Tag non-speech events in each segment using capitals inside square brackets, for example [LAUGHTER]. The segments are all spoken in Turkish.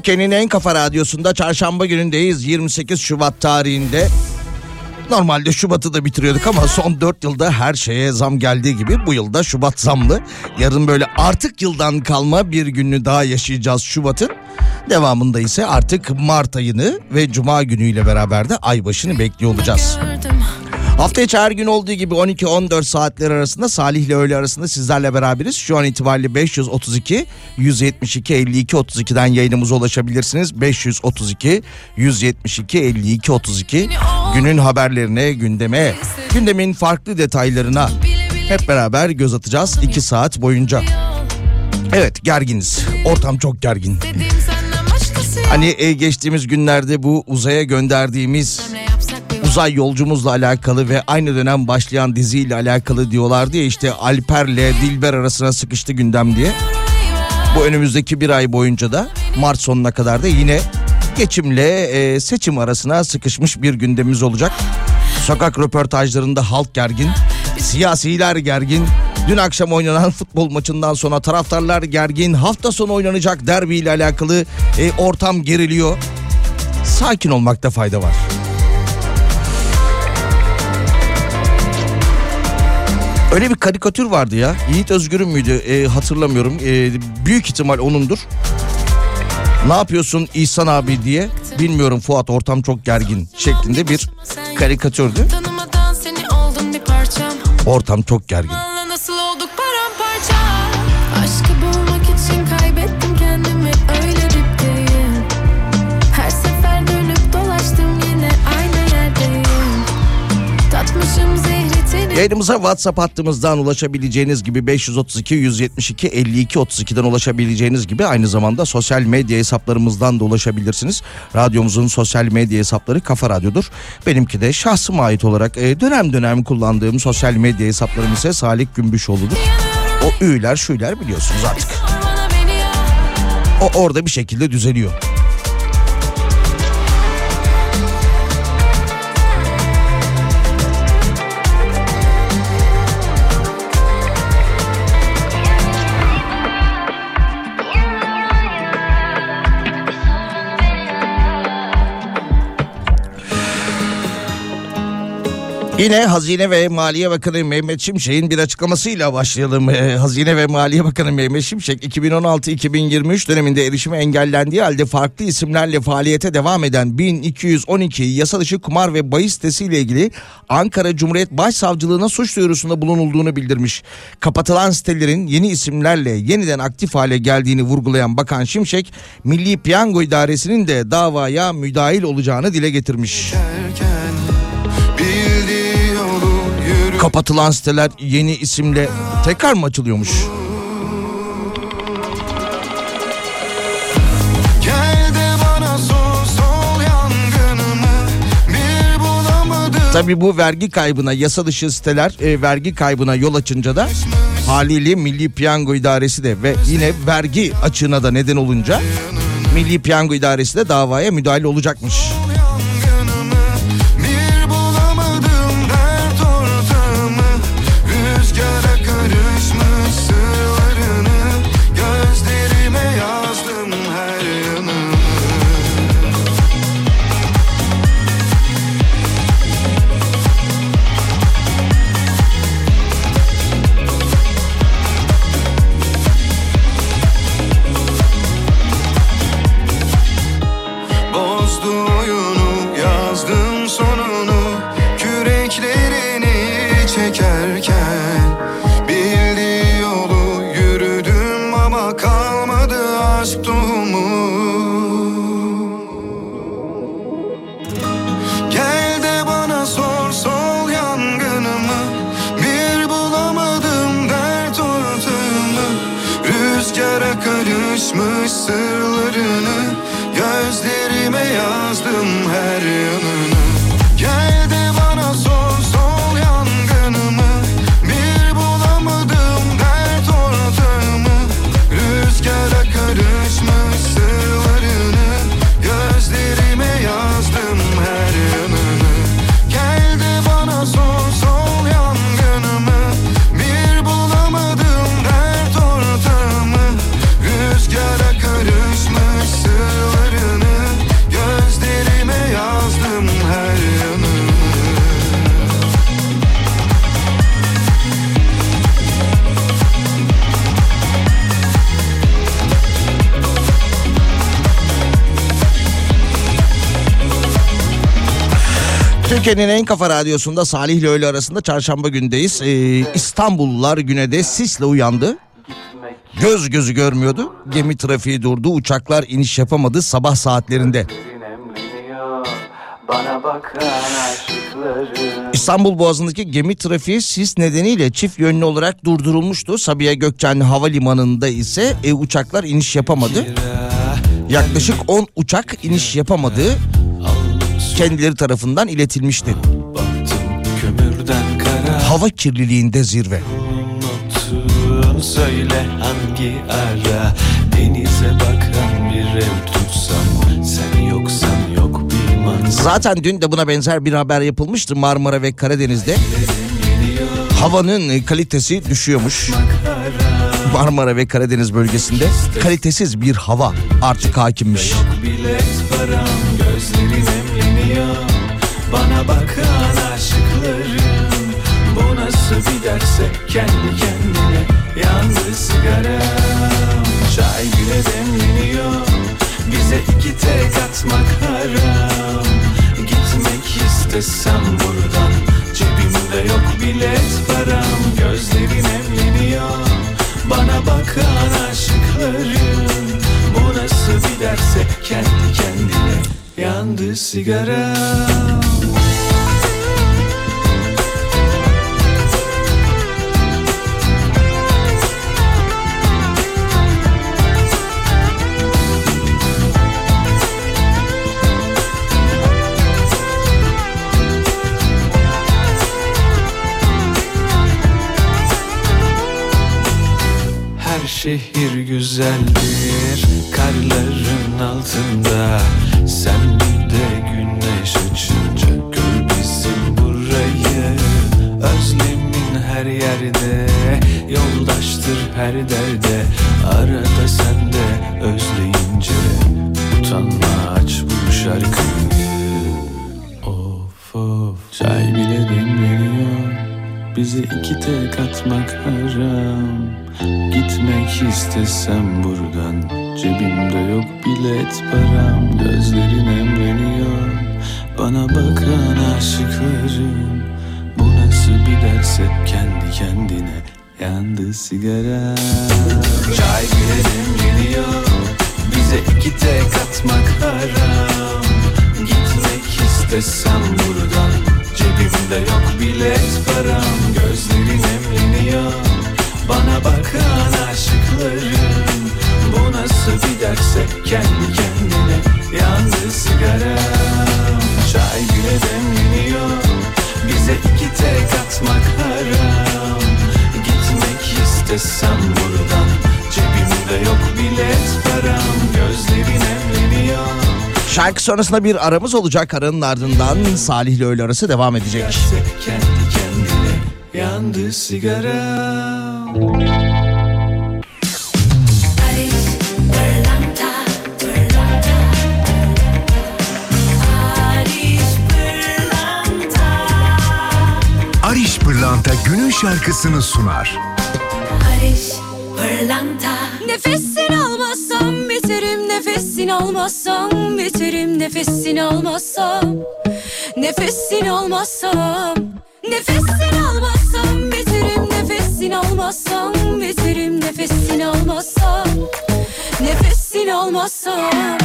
Türkiye'nin en kafa radyosunda çarşamba günündeyiz 28 Şubat tarihinde. Normalde Şubat'ı da bitiriyorduk ama son 4 yılda her şeye zam geldiği gibi bu yılda Şubat zamlı. Yarın böyle artık yıldan kalma bir günü daha yaşayacağız Şubat'ın. Devamında ise artık Mart ayını ve Cuma günüyle beraber de aybaşını bekliyor olacağız. Hafta içi her gün olduğu gibi 12-14 saatler arasında Salih ile öğle arasında sizlerle beraberiz. Şu an itibariyle 532 172 52 32'den yayınımıza ulaşabilirsiniz. 532 172 52 32 günün haberlerine, gündeme, gündemin farklı detaylarına hep beraber göz atacağız 2 saat boyunca. Evet gerginiz. Ortam çok gergin. Hani e, geçtiğimiz günlerde bu uzaya gönderdiğimiz uzay yolcumuzla alakalı ve aynı dönem başlayan diziyle alakalı diyorlardı ya işte Alper'le Dilber arasına sıkıştı gündem diye. Bu önümüzdeki bir ay boyunca da Mart sonuna kadar da yine geçimle e, seçim arasına sıkışmış bir gündemimiz olacak. Sokak röportajlarında halk gergin, siyasiler gergin. Dün akşam oynanan futbol maçından sonra taraftarlar gergin. Hafta sonu oynanacak derbi ile alakalı e, ortam geriliyor. Sakin olmakta fayda var. Öyle bir karikatür vardı ya. Yiğit Özgür'ün müydü? E, hatırlamıyorum. E, büyük ihtimal onundur. Ne yapıyorsun İhsan abi diye bilmiyorum Fuat ortam çok gergin şeklinde bir karikatürdü. Ortam çok gergin. Yayınımıza WhatsApp hattımızdan ulaşabileceğiniz gibi 532 172 52 32'den ulaşabileceğiniz gibi aynı zamanda sosyal medya hesaplarımızdan da ulaşabilirsiniz. Radyomuzun sosyal medya hesapları Kafa Radyo'dur. Benimki de şahsıma ait olarak e, dönem dönem kullandığım sosyal medya hesaplarım ise Salih Gümbüşoğlu'dur. O ü'ler şü'ler biliyorsunuz artık. O orada bir şekilde düzeliyor. Yine Hazine ve Maliye Bakanı Mehmet Şimşek'in bir açıklamasıyla başlayalım. Ee, Hazine ve Maliye Bakanı Mehmet Şimşek 2016-2023 döneminde erişimi engellendiği halde farklı isimlerle faaliyete devam eden 1212 yasa dışı kumar ve bahis sitesiyle ilgili Ankara Cumhuriyet Başsavcılığına suç duyurusunda bulunulduğunu bildirmiş. Kapatılan sitelerin yeni isimlerle yeniden aktif hale geldiğini vurgulayan Bakan Şimşek, Milli Piyango İdaresi'nin de davaya müdahil olacağını dile getirmiş. Kapatılan siteler yeni isimle tekrar mı açılıyormuş? Tabi bu vergi kaybına yasa dışı siteler e, vergi kaybına yol açınca da haliyle Milli Piyango İdaresi de ve yine vergi açığına da neden olunca Milli Piyango İdaresi de davaya müdahale olacakmış. Türkiye'nin en kafa radyosunda Salih ile öğle arasında çarşamba gündeyiz. Ee, İstanbullular güne de sisle uyandı. Göz gözü görmüyordu. Gemi trafiği durdu. Uçaklar iniş yapamadı sabah saatlerinde. İstanbul Boğazı'ndaki gemi trafiği sis nedeniyle çift yönlü olarak durdurulmuştu. Sabiha Gökçen Havalimanı'nda ise e, uçaklar iniş yapamadı. Yaklaşık 10 uçak iniş yapamadı kendileri tarafından iletilmişti. Hava kirliliğinde zirve. Söyle hangi ara denize bakan bir ev tutsam sen yoksan yok bir manzara. Zaten dün de buna benzer bir haber yapılmıştı Marmara ve Karadeniz'de. Havanın kalitesi düşüyormuş. Marmara ve Karadeniz bölgesinde kalitesiz bir hava artık hakimmiş. Yok bilet param, Bana bakan aşıklarım Bu nasıl bir derse kendi kendine Yandı sigaram Çay bile demleniyor. Bize iki tek atmak haram. Gitmek istesem buradan Cebimde yok bilet param. Gözlerin emleniyor. Bana bakan aşıklarım Bu nasıl bir derse kendi kendine Yandı sigara. Her şehir güzeldir karların altında. Sen bir de güneş açınca gör bizim burayı. Özlemin her yerde yoldaştır her derde. Arada sen de özleyince utanma aç bu şarkıyı. Of of. Çay bile demleniyor Bize iki tek atmak haram. Gitmek istesem buradan Cebimde yok bilet param Gözlerin emreniyor. Bana bakan aşıklarım Bu nasıl bir ders kendi kendine Yandı sigara. Çay bile demleniyor Bize iki tek atmak haram. Gitmek istesem buradan Cebimde yok bilet param Gözlerin emleniyor Bana bakan aşıklarım Bu nasıl bir derse kendi kendine Yandı sigaram Çay bile demleniyor Bize iki tek atmak haram. Gitmek istesem buradan Cebimde yok bilet Şarkı sonrasında bir aramız olacak. Aranın ardından Salih ile öğle arası devam edecek. Kendi kendine yandı sigara Ariş Pırlanta günün şarkısını sunar. Nefesini almazsam biterim Nefesini almazsam biterim Nefesini almazsam. Nefesini almazsam Nefesini almazsam biterim Nefesini almazsam. Biterim Nefesini almazsam Nefesini almazsam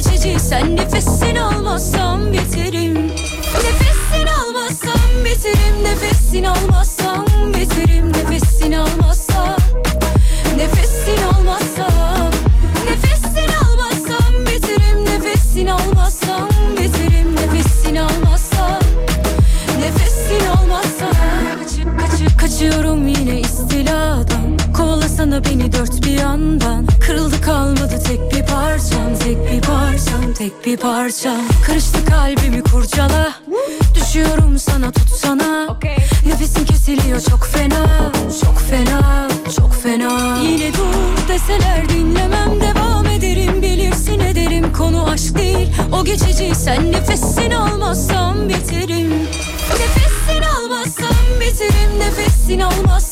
geçici. Sen nefesini almazsam biterim Nefesini almazsam biterim Nefesini almazsam biterim Nefesini almazsam Nefesini almazsam Nefesini almazsam biterim Nefesini almazsam biterim Nefesini almazsam Nefesini almazsam Kaçı, kaçı, Kaçıyorum yine istiladan. Kovalasana beni dört bir yandan. Kırıldı kalmadı parçam, tek bir parçam Karıştı kalbimi kurcala. Düşüyorum sana tutsana. Nefesim kesiliyor çok fena. Çok fena, çok fena. Yine dur deseler dinlemem Devam ederim. Bilirsin ederim Konu aşk değil. O geçici Sen nefesini almazsam biterim Nefesini almazsam biterim Nefesini almazsam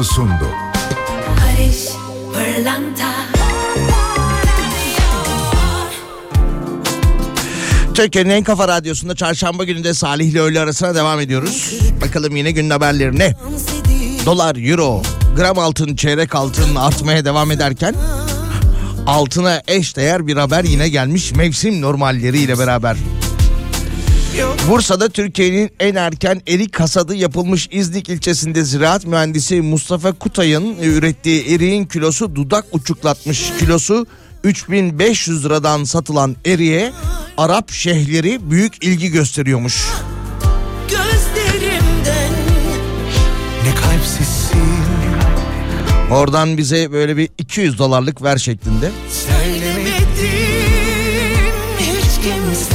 şarkısını sundu. Barış Pırlanta Türkiye'nin en kafa radyosunda çarşamba gününde Salih ile öğle arasına devam ediyoruz. Bakalım yine günün haberleri ne? Dolar, euro, gram altın, çeyrek altın artmaya devam ederken altına eş değer bir haber yine gelmiş mevsim normalleriyle beraber. Bursa'da Türkiye'nin en erken erik hasadı yapılmış İznik ilçesinde ziraat mühendisi Mustafa Kutay'ın ürettiği eriğin kilosu dudak uçuklatmış. Kilosu 3500 liradan satılan eriğe Arap şehirleri büyük ilgi gösteriyormuş. Gözlerimden Ne kalpsizsin. Oradan bize böyle bir 200 dolarlık ver şeklinde. söylemedim hiç kimseye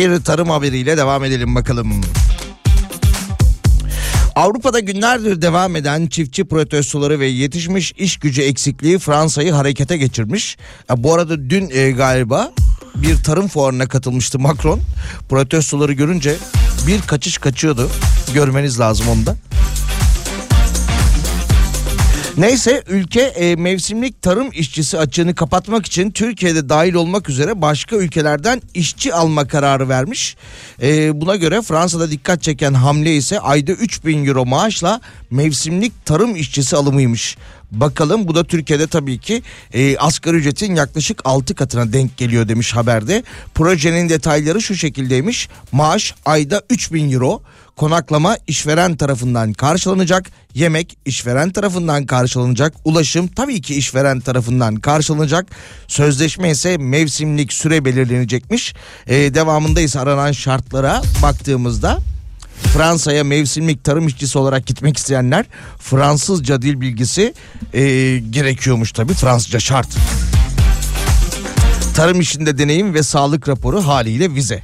bir tarım haberiyle devam edelim bakalım. Avrupa'da günlerdir devam eden çiftçi protestoları ve yetişmiş iş gücü eksikliği Fransa'yı harekete geçirmiş. Ya bu arada dün e, galiba bir tarım fuarına katılmıştı Macron. Protestoları görünce bir kaçış kaçıyordu. Görmeniz lazım onu da. Neyse ülke e, mevsimlik tarım işçisi açığını kapatmak için Türkiye'de dahil olmak üzere başka ülkelerden işçi alma kararı vermiş. E, buna göre Fransa'da dikkat çeken hamle ise ayda 3000 euro maaşla mevsimlik tarım işçisi alımıymış. Bakalım bu da Türkiye'de tabii ki e, asgari ücretin yaklaşık 6 katına denk geliyor demiş haberde. Projenin detayları şu şekildeymiş. Maaş ayda 3000 euro. Konaklama işveren tarafından karşılanacak. Yemek işveren tarafından karşılanacak. Ulaşım tabii ki işveren tarafından karşılanacak. Sözleşme ise mevsimlik süre belirlenecekmiş. Ee, devamında ise aranan şartlara baktığımızda Fransa'ya mevsimlik tarım işçisi olarak gitmek isteyenler Fransızca dil bilgisi e, gerekiyormuş tabii Fransızca şart. Tarım işinde deneyim ve sağlık raporu haliyle vize.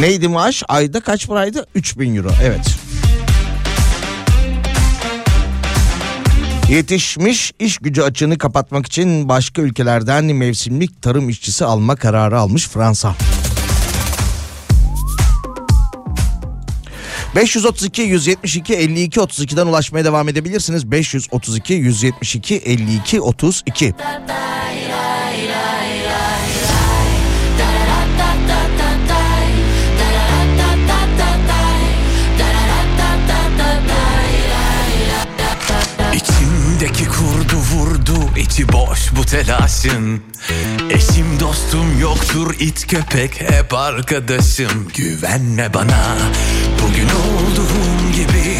Neydi maaş? Ayda kaç paraydı? 3000 euro. Evet. Yetişmiş iş gücü açığını kapatmak için başka ülkelerden mevsimlik tarım işçisi alma kararı almış Fransa. 532 172 52 32'den ulaşmaya devam edebilirsiniz. 532 172 52 32. vurdu içi boş bu telaşın. Eşim dostum yoktur it köpek hep arkadaşım. Güvenme bana bugün olduğum gibi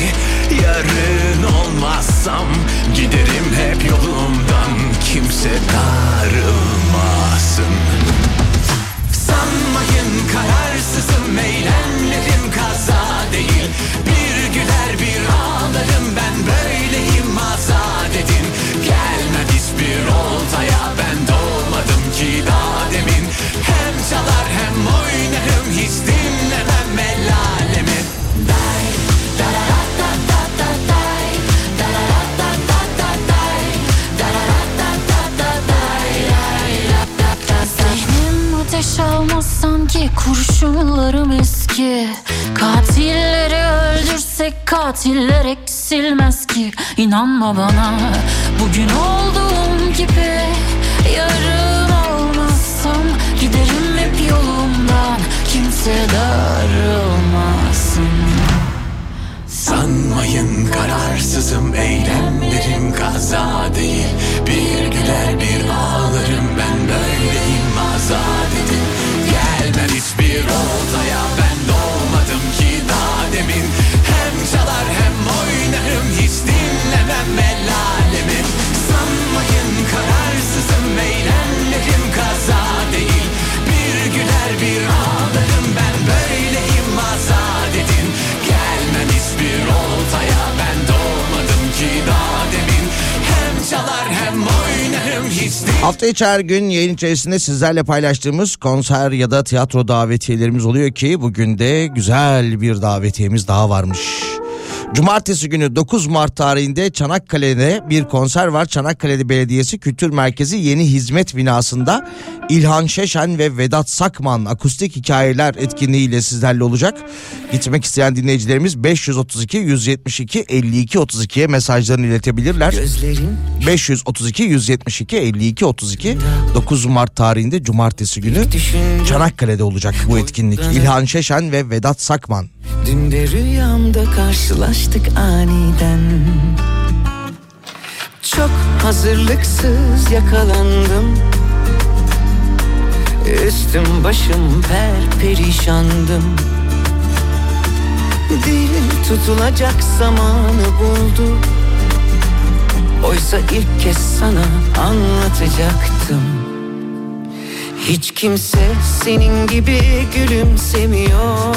Yarın olmazsam giderim hep yolumdan. Kimse darılmasın. Sanmayın kararsızım eylemlerim kaza değil. Bir güler ki daha demin. Hem çalar hem oynarım. Hiç dinlemem el alemi. Day, da da da da da day, da da da da da day, da da da da da day, day, da da da. Zihnim ateş almaz sanki kurşunlarım eski. Katilleri öldürsek katiller eksilmez ki. İnanma bana bugün olduğum gibi Yarın olmazsam giderim Hafta içi her gün yayın içerisinde sizlerle paylaştığımız konser ya da tiyatro davetiyelerimiz oluyor ki bugün de güzel bir davetiyemiz daha varmış. Cumartesi günü 9 Mart tarihinde Çanakkale'de bir konser var. Çanakkale Belediyesi Kültür Merkezi Yeni Hizmet Binası'nda İlhan Şeşen ve Vedat Sakman akustik hikayeler etkinliğiyle sizlerle olacak. Gitmek isteyen dinleyicilerimiz 532 172 52 32'ye mesajlarını iletebilirler. Gözlerin 532 172 52 32 9 Mart tarihinde cumartesi günü Çanakkale'de olacak bu etkinlik. İlhan Şeşen ve Vedat Sakman. Dün de rüyamda karşılaştık aniden. Çok hazırlıksız yakalandım. Üstüm başım per perişandım Dil tutulacak zamanı buldu. Oysa ilk kez sana anlatacaktım. Hiç kimse senin gibi gülümsemiyor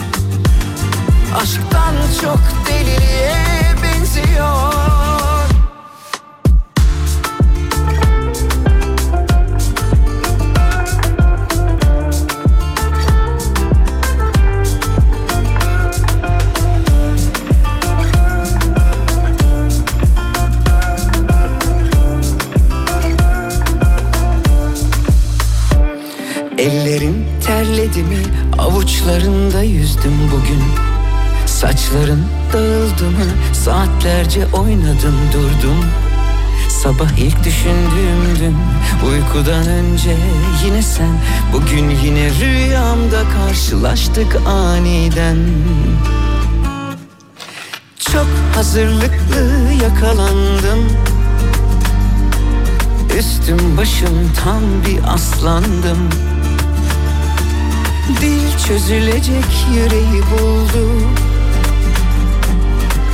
Aşktan çok deliliğe benziyor. Ellerim terledi mi? Avuçlarında yüzdüm bugün Saçların dağıldı mı? Saatlerce oynadım durdum. Sabah ilk düşündüğümdün uykudan önce yine sen. Bugün yine rüyamda karşılaştık aniden. Çok hazırlıklı yakalandım. Üstüm başım tam bir aslandım. Dil çözülecek yüreği buldu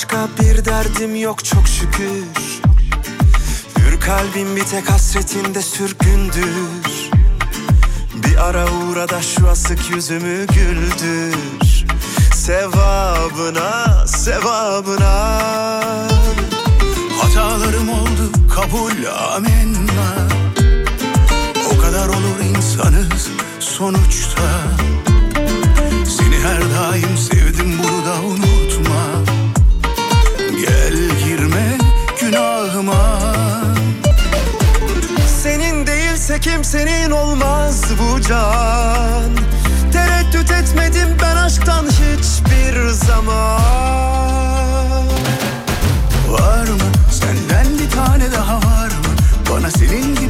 başka bir derdim yok çok şükür. Hür kalbim bir tek hasretinde sürgündür. Bir ara uğra da şu asık yüzümü güldür. Sevabına, sevabına. Hatalarım oldu kabul amenna. O kadar olur insanız sonuçta. Seni her kimsenin olmaz bu can. Tereddüt etmedim ben aşktan hiçbir zaman. Var mı senden bir tane daha var mı? Bana senin gibi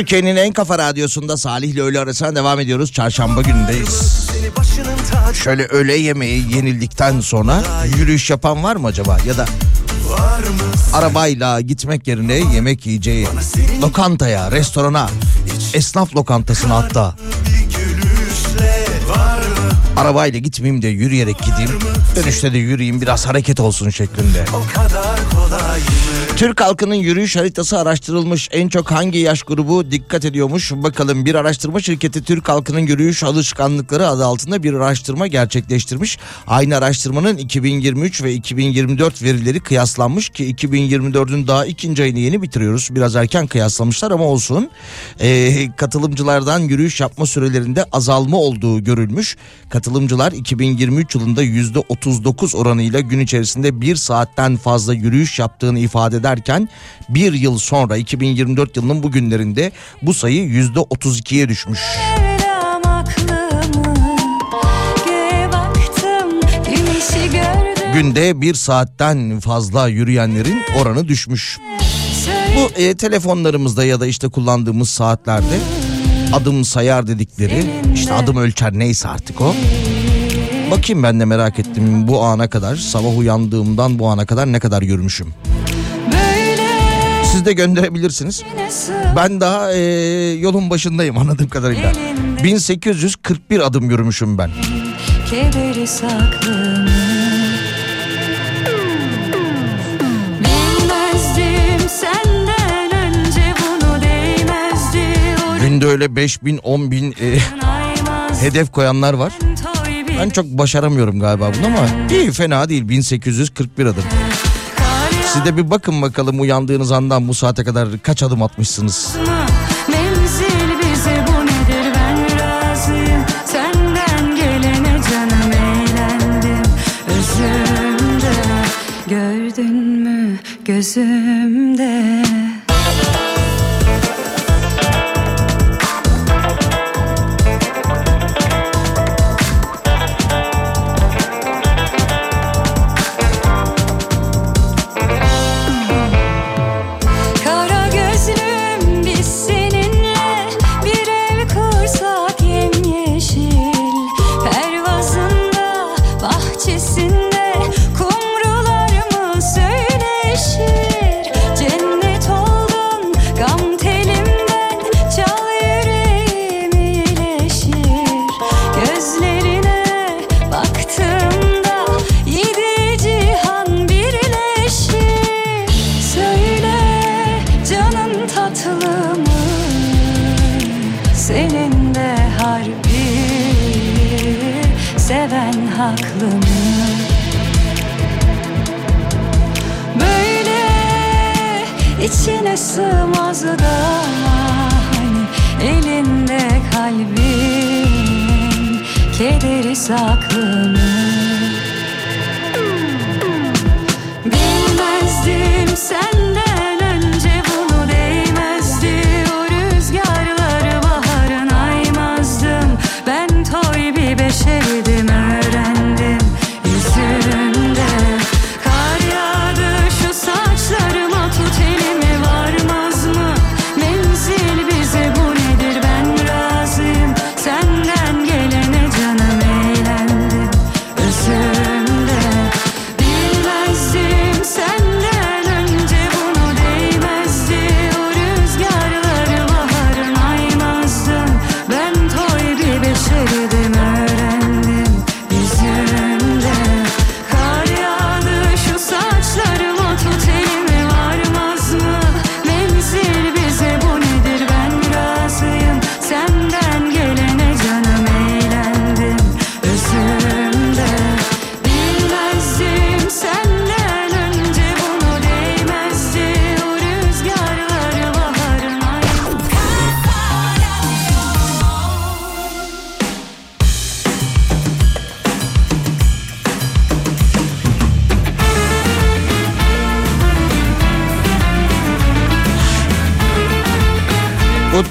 Türkiye'nin en kafa radyosunda Salih ile öğle arasına devam ediyoruz. Çarşamba günündeyiz. Şöyle öğle yemeği yenildikten sonra yürüyüş yapan var mı acaba? Ya da arabayla gitmek yerine yemek yiyeceği lokantaya, restorana, esnaf lokantasına hatta arabayla gitmeyeyim de yürüyerek gideyim. Dönüşte de yürüyeyim biraz hareket olsun şeklinde. o kadar kolay Türk halkının yürüyüş haritası araştırılmış. En çok hangi yaş grubu dikkat ediyormuş? Bakalım bir araştırma şirketi Türk halkının yürüyüş alışkanlıkları adı altında bir araştırma gerçekleştirmiş. Aynı araştırmanın 2023 ve 2024 verileri kıyaslanmış ki 2024'ün daha ikinci ayını yeni bitiriyoruz. Biraz erken kıyaslamışlar ama olsun. Ee, katılımcılardan yürüyüş yapma sürelerinde azalma olduğu görülmüş. Katılımcılar 2023 yılında %39 oranıyla gün içerisinde bir saatten fazla yürüyüş yaptığını ifade ederken bir yıl sonra 2024 yılının bugünlerinde bu sayı %32'ye düşmüş. Günde bir saatten fazla yürüyenlerin oranı düşmüş. Bu e, telefonlarımızda ya da işte kullandığımız saatlerde adım sayar dedikleri işte adım ölçer neyse artık o. Bakayım ben de merak ettim bu ana kadar sabah uyandığımdan bu ana kadar ne kadar yürümüşüm. Siz de gönderebilirsiniz. Ben daha e, yolun başındayım anladığım kadarıyla. 1841 adım yürümüşüm ben. bunu değmezdi Günde öyle 5000 10000 e, Aymaz hedef koyanlar var. Ben çok başaramıyorum galiba bunu ama iyi fena değil 1841 adım. Siz de bir bakın bakalım uyandığınız andan bu saate kadar kaç adım atmışsınız. yapma Kederi saklı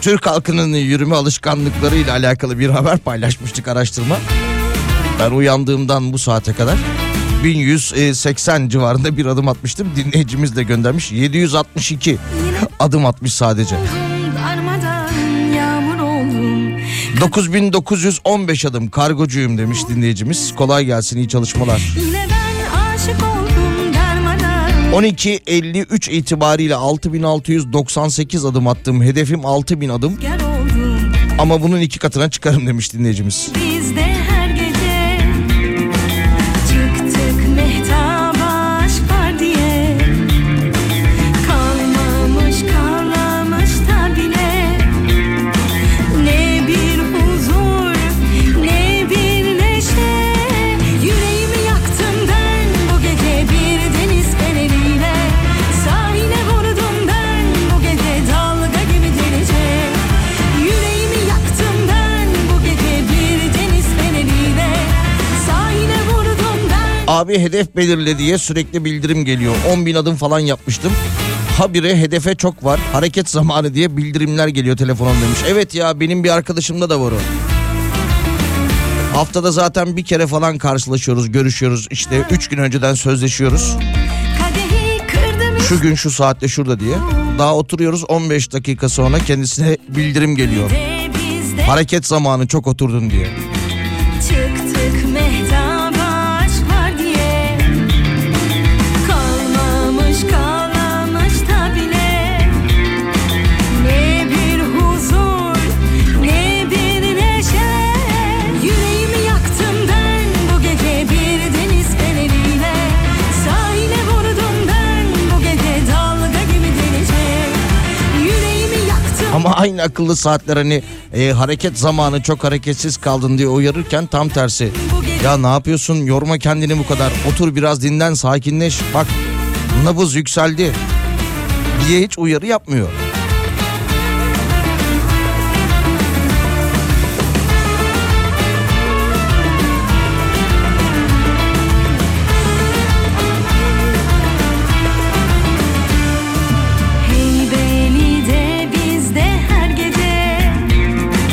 Türk halkının yürüme alışkanlıkları ile alakalı bir haber paylaşmıştık araştırma. Ben uyandığımdan bu saate kadar 1180 civarında bir adım atmıştım. Dinleyicimiz de göndermiş 762 adım atmış sadece. Darmadan yağmur oldum 9915 adım kargocuyum demiş dinleyicimiz. Kolay gelsin iyi çalışmalar. Yine 12.53 itibariyle 6698 adım attım. Hedefim 6000 adım ama bunun iki katına çıkarım demiş dinleyicimiz. Biz Abi hedef belirle diye sürekli bildirim geliyor. 10 bin adım falan yapmıştım. Habire hedefe çok var. Hareket zamanı diye bildirimler geliyor telefonum demiş. Evet ya benim bir arkadaşımda da var o. Haftada zaten bir kere falan karşılaşıyoruz, görüşüyoruz. İşte 3 gün önceden sözleşiyoruz. Şu gün şu saatte şurada diye. Daha oturuyoruz 15 dakika sonra kendisine bildirim geliyor. Hareket zamanı çok oturdun diye. Ama [LAUGHS] aynı akıllı saatler hani e, hareket zamanı çok hareketsiz kaldın diye uyarırken tam tersi. Ya ne yapıyorsun yorma kendini bu kadar otur biraz dinlen sakinleş bak nabız yükseldi diye hiç uyarı yapmıyor.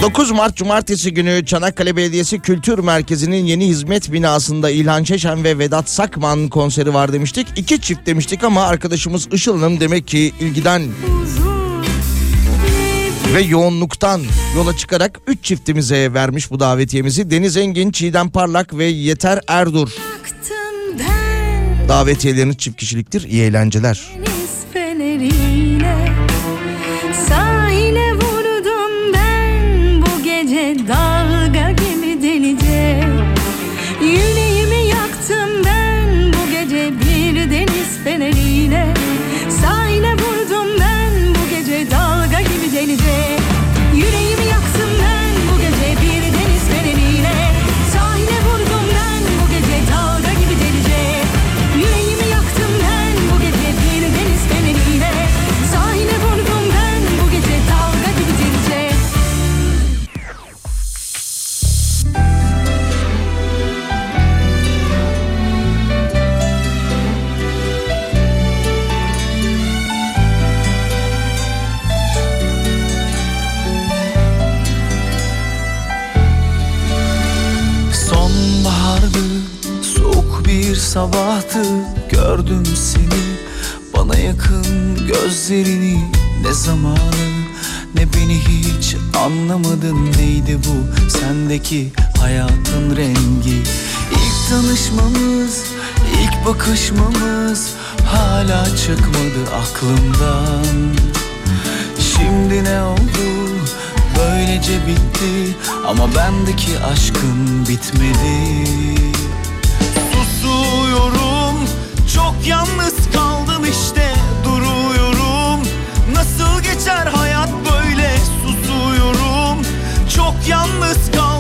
9 Mart Cumartesi günü Çanakkale Belediyesi Kültür Merkezi'nin yeni hizmet binasında İlhan Çeşen ve Vedat Sakman konseri var demiştik. İki çift demiştik ama arkadaşımız Işıl Hanım demek ki ilgiden ve yoğunluktan yola çıkarak 3 çiftimize vermiş bu davetiyemizi. Deniz Engin, Çiğdem Parlak ve Yeter Erdur davetiyeleriniz çift kişiliktir. İyi eğlenceler. deniz bir sabahtı Gördüm seni. Bana yakın gözlerini Ne zamanı ne beni hiç anlamadın. Neydi bu sendeki hayatın rengi? İlk tanışmamız ilk bakışmamız Hala çıkmadı aklımdan. Şimdi ne oldu? Böylece bitti. Ama bendeki aşkın bitmedi yalnız kaldım işte duruyorum. Nasıl geçer hayat böyle susuyorum. Çok yalnız kaldım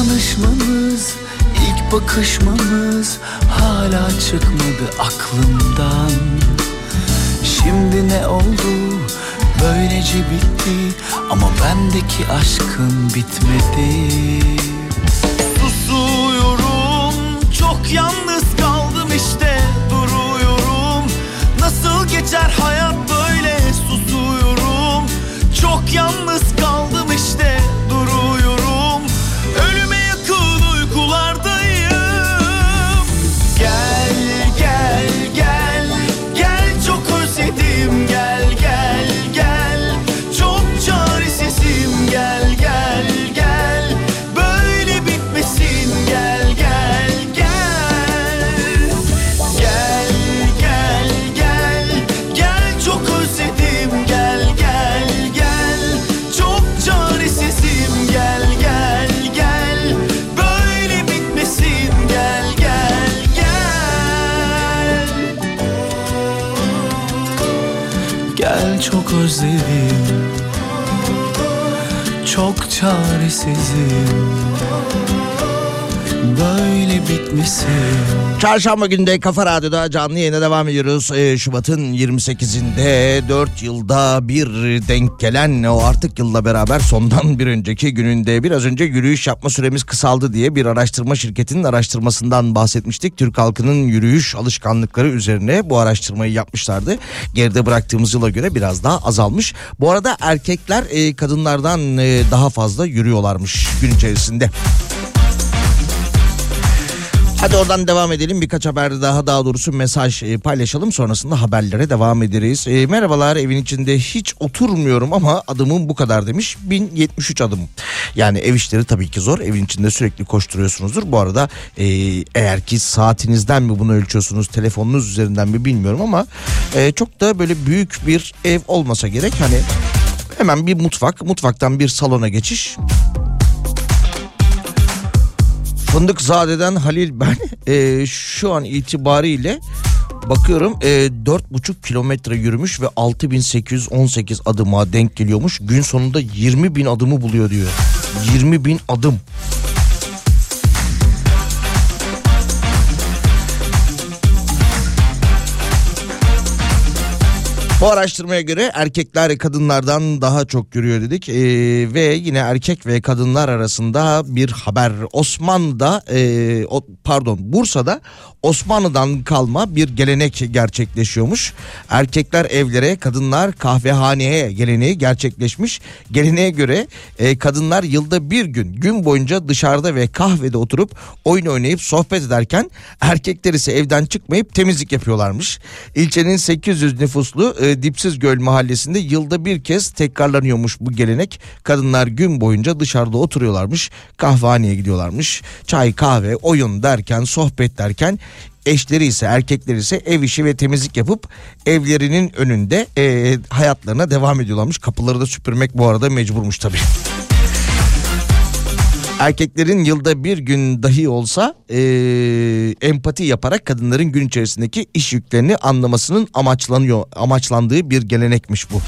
tanışmamız ilk bakışmamız Hala çıkmadı aklımdan. Şimdi ne oldu? Böylece bitti. Ama bendeki aşkın bitmedi. Susuyorum çok yalnız kaldım işte. Duruyorum. Nasıl geçer hayat böyle? Susuyorum Çok yalnız çaresizim Böyle bitmesin Çarşamba günde Kafa Radyo'da canlı yayına devam ediyoruz. Ee, Şubat'ın 28'inde 4 yılda bir denk gelen o artık yılla beraber sondan bir önceki gününde biraz önce yürüyüş yapma süremiz kısaldı diye bir araştırma şirketinin araştırmasından bahsetmiştik. Türk halkının yürüyüş alışkanlıkları üzerine bu araştırmayı yapmışlardı. Geride bıraktığımız yıla göre biraz daha azalmış. Bu arada erkekler e, kadınlardan e, daha fazla yürüyorlarmış gün içerisinde. Hadi oradan devam edelim. Birkaç haber daha daha doğrusu mesaj e, paylaşalım. Sonrasında haberlere devam ederiz. E, merhabalar evin içinde hiç oturmuyorum ama adımım bu kadar demiş. 1073 adım. Yani ev işleri tabii ki zor. Evin içinde sürekli koşturuyorsunuzdur. Bu arada e, eğer ki saatinizden mi bunu ölçüyorsunuz, telefonunuz üzerinden mi bilmiyorum ama e, çok da böyle büyük bir ev olmasa gerek. Hani hemen bir mutfak, mutfaktan bir salona geçiş. Fındıkzade'den Halil ben e, şu an itibariyle bakıyorum e, 4,5 kilometre yürümüş ve 6818 adıma denk geliyormuş. Gün sonunda 20 bin adımı buluyor diyor. 20 bin adım. Bu araştırmaya göre erkekler kadınlardan daha çok yürüyor dedik Ee, ve yine erkek ve kadınlar arasında bir haber Osmanlı'da e, o, pardon Bursa'da Osmanlı'dan kalma bir gelenek gerçekleşiyormuş. Erkekler evlere kadınlar kahvehaneye geleneği gerçekleşmiş. Geleneğe göre e, kadınlar yılda bir gün gün boyunca dışarıda ve kahvede oturup oyun oynayıp sohbet ederken erkekler ise evden çıkmayıp temizlik yapıyorlarmış. İlçenin 800 nüfuslu e, Dipsiz Göl mahallesinde yılda bir kez tekrarlanıyormuş bu gelenek. Kadınlar gün boyunca dışarıda oturuyorlarmış, kahvehaneye gidiyorlarmış. Çay, kahve, oyun derken, sohbet derken eşleri ise erkekleri ise ev işi ve temizlik yapıp evlerinin önünde e, hayatlarına devam ediyorlarmış. Kapıları da süpürmek bu arada mecburmuş tabii. Erkeklerin yılda bir gün dahi olsa e, empati yaparak kadınların gün içerisindeki iş yüklerini anlamasının amaçlanıyor amaçlandığı bir gelenekmiş bu.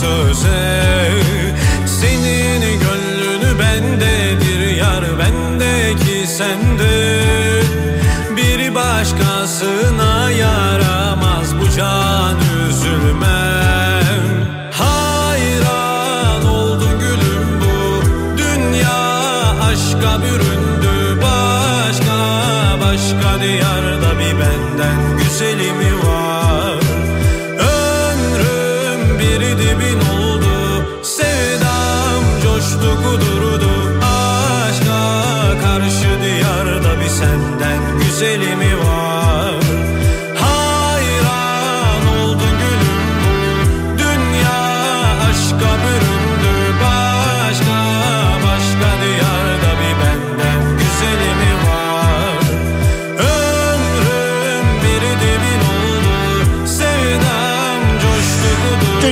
Söze. Senin gönlünü bendedir yar bendeki sende. Bir başkasına yaramaz bu can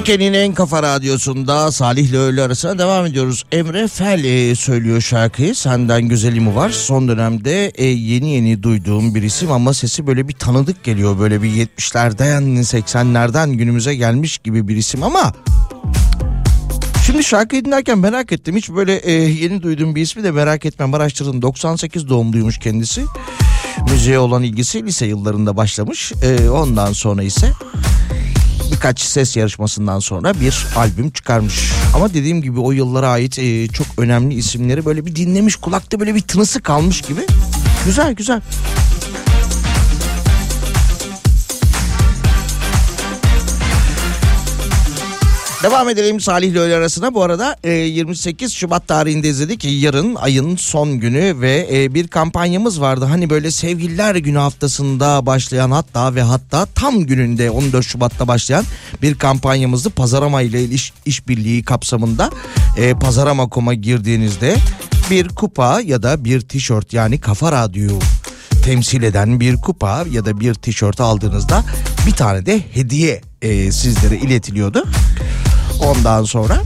Türkiye'nin en kafa radyosunda Salih ile öğle arasına devam ediyoruz. Emre Fel e, söylüyor şarkıyı. Senden güzeli mi var? Son dönemde e, yeni yeni duyduğum bir isim ama sesi böyle bir tanıdık geliyor. Böyle bir 70'lerden 80'lerden günümüze gelmiş gibi bir isim ama Şimdi şarkıyı dinlerken merak ettim. Hiç böyle e, yeni duyduğum bir ismi de merak etmem. Araştırdım. 98 doğumluymuş kendisi. Müziğe olan ilgisi lise yıllarında başlamış. E, ondan sonra ise birkaç ses yarışmasından sonra bir albüm çıkarmış. Ama dediğim gibi o yıllara ait e, çok önemli isimleri böyle bir dinlemiş kulakta böyle bir tınısı kalmış gibi. Güzel güzel. Devam edelim Salih ile öğle arasına. Bu arada e, 28 Şubat tarihinde izledik. Yarın ayın son günü ve e, bir kampanyamız vardı. Hani böyle sevgililer günü haftasında başlayan hatta ve hatta tam gününde 14 Şubat'ta başlayan bir kampanyamızdı. Pazarama ile iş, işbirliği kapsamında e, Pazarama.com'a girdiğinizde bir kupa ya da bir tişört yani kafa radyoyu temsil eden bir kupa ya da bir tişört aldığınızda bir tane de hediye e, sizlere iletiliyordu. Ondan sonra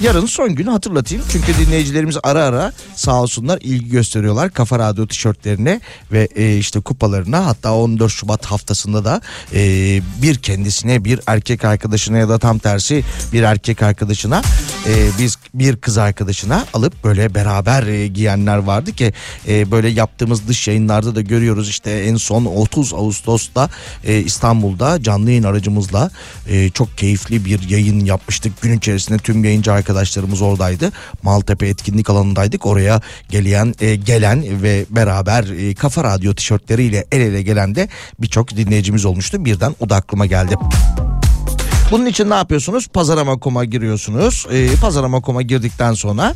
yarın son günü hatırlatayım. Çünkü dinleyicilerimiz ara ara sağ olsunlar ilgi gösteriyorlar Kafa Radyo tişörtlerine ve e, işte kupalarına. Hatta 14 Şubat haftasında da e, bir kendisine bir erkek arkadaşına ya da tam tersi bir erkek arkadaşına e, biz bir kız arkadaşına alıp böyle beraber e, giyenler vardı ki e, böyle yaptığımız dış yayınlarda da görüyoruz işte en son 30 Ağustos'ta e, İstanbul'da canlı yayın aracımızla e, çok keyifli bir yayın yapmıştık. Gün içerisinde tüm yayıncı arkadaşlarımız oradaydı. Maltepe etkinlik alanındaydık. Oraya gelen e, gelen ve beraber e, Kafa Radyo tişörtleriyle el ele gelen de birçok dinleyicimiz olmuştu. Birden o da aklıma geldi. Bunun için ne yapıyorsunuz? Pazarama.com'a giriyorsunuz. E, Pazarama.com'a girdikten sonra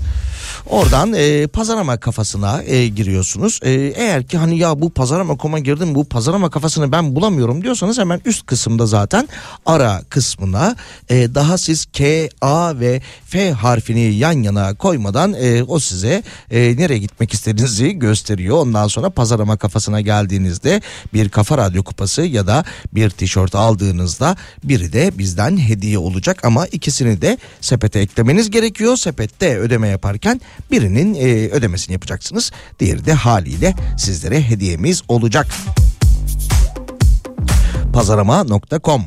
oradan e, pazarama kafasına e, giriyorsunuz. E, eğer ki hani ya bu pazarama.com'a girdim bu pazarama kafasını ben bulamıyorum diyorsanız hemen üst kısımda zaten ara kısmına e, daha siz K, A ve F harfini yan yana koymadan e, o size e, nereye gitmek istediğinizi gösteriyor. Ondan sonra pazarama kafasına geldiğinizde bir kafa radyo kupası ya da bir tişört aldığınızda biri de bizden hediye olacak ama ikisini de sepete eklemeniz gerekiyor. Sepette ödeme yaparken birinin e, ödemesini yapacaksınız. Diğeri de haliyle sizlere hediyemiz olacak. Pazarama.com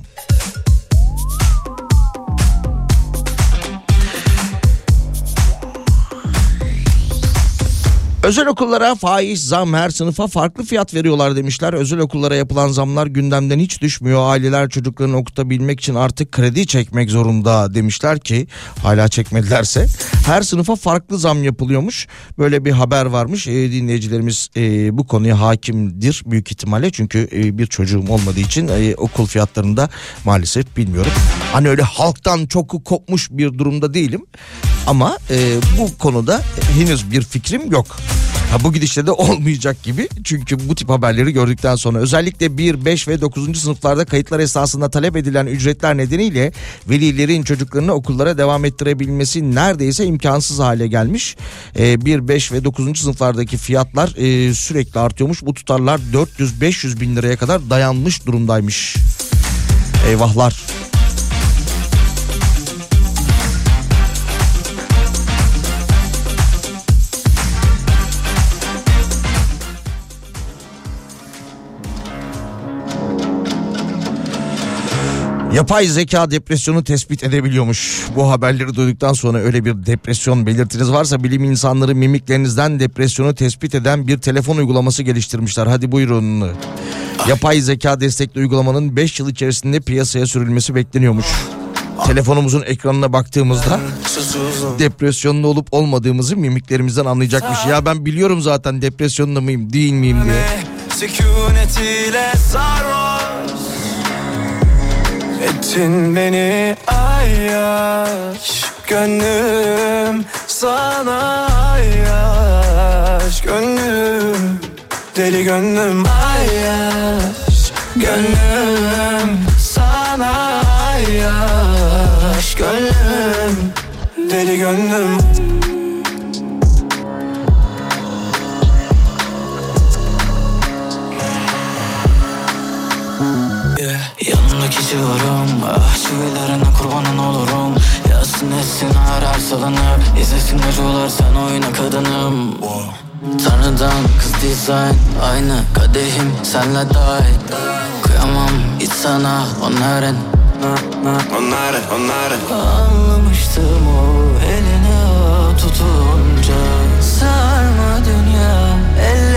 Özel okullara faiz, zam her sınıfa farklı fiyat veriyorlar demişler. Özel okullara yapılan zamlar gündemden hiç düşmüyor. Aileler çocuklarını okutabilmek için artık kredi çekmek zorunda demişler ki hala çekmedilerse. Her sınıfa farklı zam yapılıyormuş. Böyle bir haber varmış. E, dinleyicilerimiz e, bu konuya hakimdir büyük ihtimalle. Çünkü e, bir çocuğum olmadığı için e, okul fiyatlarında maalesef bilmiyorum. Hani öyle halktan çok kopmuş bir durumda değilim. Ama e, bu konuda henüz bir fikrim yok. Ha, bu gidişle de [LAUGHS] olmayacak gibi. Çünkü bu tip haberleri gördükten sonra özellikle 1, 5 ve 9. sınıflarda kayıtlar esasında talep edilen ücretler nedeniyle velilerin çocuklarını okullara devam ettirebilmesi neredeyse imkansız hale gelmiş. E, 1, 5 ve 9. sınıflardaki fiyatlar e, sürekli artıyormuş. Bu tutarlar 400-500 bin liraya kadar dayanmış durumdaymış. Eyvahlar. Yapay zeka depresyonu tespit edebiliyormuş. Bu haberleri duyduktan sonra öyle bir depresyon belirtiniz varsa bilim insanları mimiklerinizden depresyonu tespit eden bir telefon uygulaması geliştirmişler. Hadi buyurun. Yapay zeka destekli uygulamanın 5 yıl içerisinde piyasaya sürülmesi bekleniyormuş. Telefonumuzun ekranına baktığımızda depresyonda olup olmadığımızı mimiklerimizden anlayacakmış. Ya ben biliyorum zaten depresyonda mıyım değil miyim diye. Sükunetiyle sarhoş Ettin beni ayyaş Gönlüm sana ayyaş Gönlüm deli gönlüm ayyaş Gönlüm sana ayyaş Gönlüm deli gönlüm Civarım Ah çivilerine kurbanın olurum. Yazsın etsin arar salınıp İzlesin acılar sen oyna kadınım. Tanrıdan kız dizayn Aynı kadehim senle dahil. Kıyamam hiç sana onların Onların onların Anlamıştım o eline tutunca. Sarma dünya ellere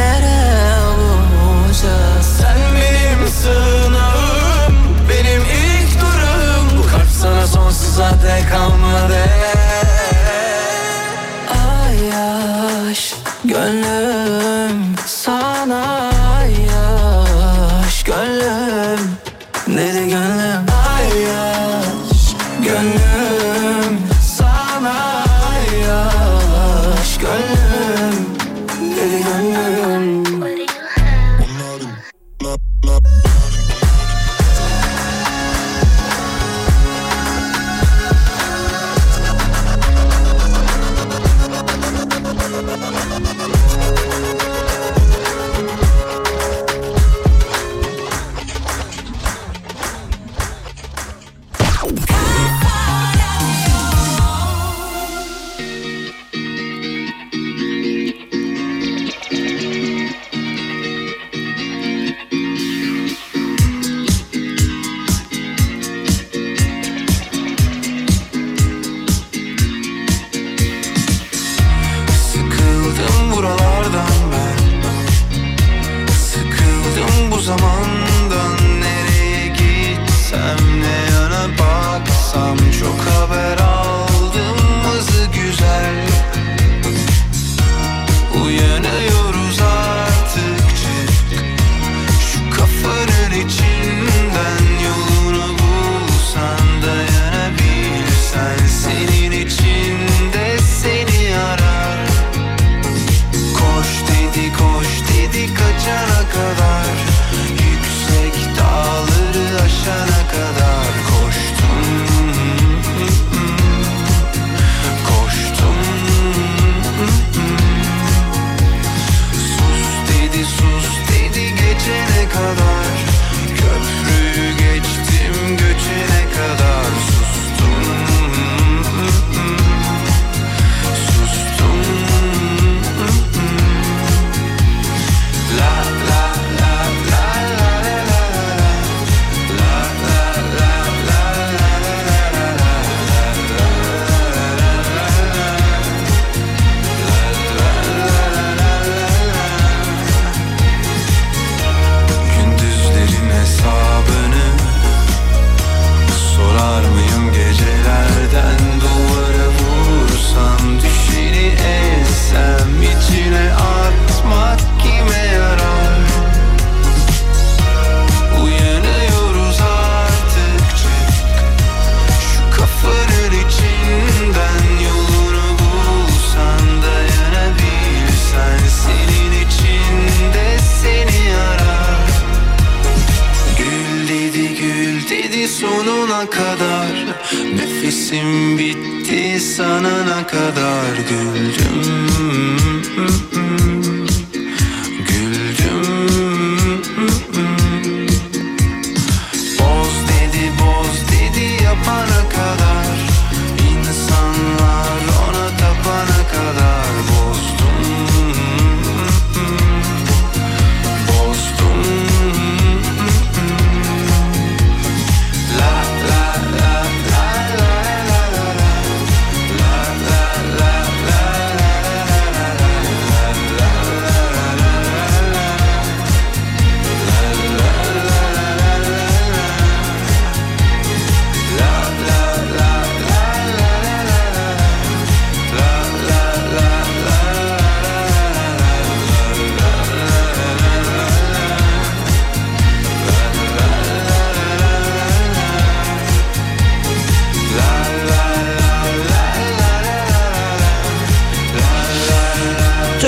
sonsuza dek kalmadı. Ay yaş Gönlüm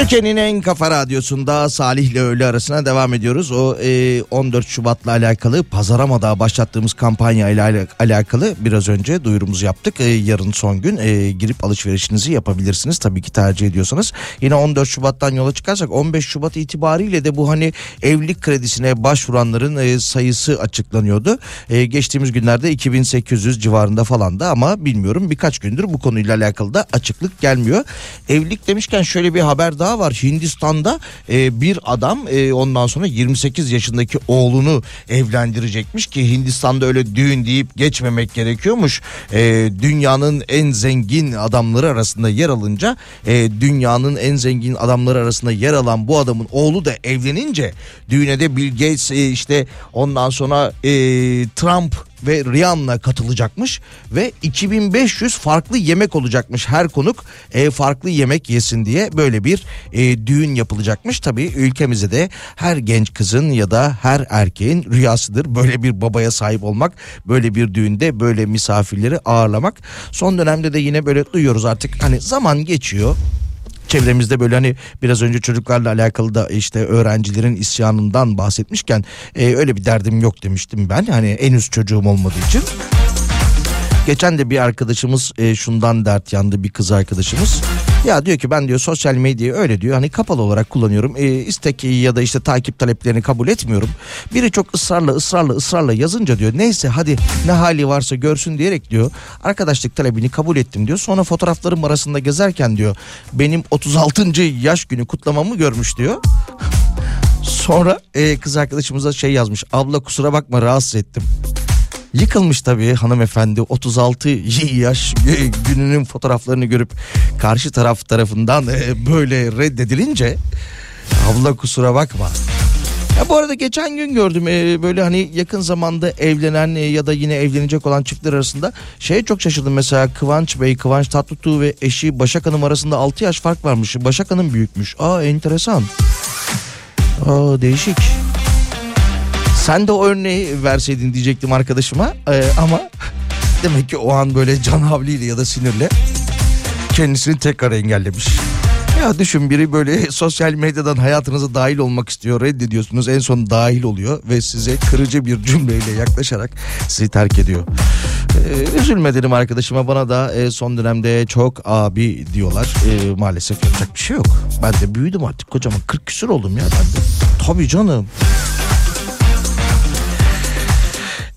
Türkiye'nin en kafa radyosunda Salih ile öğle arasına devam ediyoruz. O e, 14 Şubat'la alakalı Pazarama'da başlattığımız kampanya ile ala- alakalı biraz önce duyurumuzu yaptık. E, yarın son gün e, girip alışverişinizi yapabilirsiniz. Tabii ki tercih ediyorsanız. Yine 14 Şubat'tan yola çıkarsak 15 Şubat itibariyle de bu hani evlilik kredisine başvuranların e, sayısı açıklanıyordu. E, geçtiğimiz günlerde 2800 civarında falan da ama bilmiyorum birkaç gündür bu konuyla alakalı da açıklık gelmiyor. Evlilik demişken şöyle bir haber daha var. Hindistan'da e, bir adam e, ondan sonra 28 yaşındaki oğlunu evlendirecekmiş ki Hindistan'da öyle düğün deyip geçmemek gerekiyormuş. E, dünyanın en zengin adamları arasında yer alınca e, dünyanın en zengin adamları arasında yer alan bu adamın oğlu da evlenince düğüne de Bill Gates e, işte ondan sonra e, Trump ve Rihanna katılacakmış ve 2500 farklı yemek olacakmış her konuk e, farklı yemek yesin diye böyle bir e, düğün yapılacakmış. Tabii ülkemizde de her genç kızın ya da her erkeğin rüyasıdır böyle bir babaya sahip olmak böyle bir düğünde böyle misafirleri ağırlamak. Son dönemde de yine böyle duyuyoruz artık hani zaman geçiyor çevremizde böyle hani biraz önce çocuklarla alakalı da işte öğrencilerin isyanından bahsetmişken e, öyle bir derdim yok demiştim ben hani en üst çocuğum olmadığı için. Geçen de bir arkadaşımız e, şundan dert yandı bir kız arkadaşımız. Ya diyor ki ben diyor sosyal medyayı öyle diyor hani kapalı olarak kullanıyorum. E, istek ya da işte takip taleplerini kabul etmiyorum. Biri çok ısrarla ısrarla ısrarla yazınca diyor neyse hadi ne hali varsa görsün diyerek diyor arkadaşlık talebini kabul ettim diyor. Sonra fotoğraflarım arasında gezerken diyor benim 36. yaş günü kutlamamı görmüş diyor. [LAUGHS] Sonra e, kız arkadaşımıza şey yazmış abla kusura bakma rahatsız ettim. Yıkılmış tabii hanımefendi 36 yaş gününün fotoğraflarını görüp karşı taraf tarafından e, böyle reddedilince abla kusura bakma. Ya bu arada geçen gün gördüm e, böyle hani yakın zamanda evlenen e, ya da yine evlenecek olan çiftler arasında şeye çok şaşırdım mesela Kıvanç Bey, Kıvanç Tatlıtuğ ve eşi Başak Hanım arasında 6 yaş fark varmış. Başak Hanım büyükmüş. Aa enteresan. Aa değişik. Sen de o örneği verseydin diyecektim arkadaşıma Ee, ama [LAUGHS] demek ki o an böyle can havliyle ya da sinirle kendisini tekrar engellemiş. Ya düşün biri böyle sosyal medyadan hayatınıza dahil olmak istiyor reddediyorsunuz en son dahil oluyor ve size kırıcı bir cümleyle yaklaşarak sizi terk ediyor. Ee, üzülme dedim arkadaşıma bana da e, son dönemde çok abi diyorlar Ee, maalesef yapacak bir şey yok. Ben de büyüdüm artık kocaman 40 küsür oldum ya ben de. Tabii canım.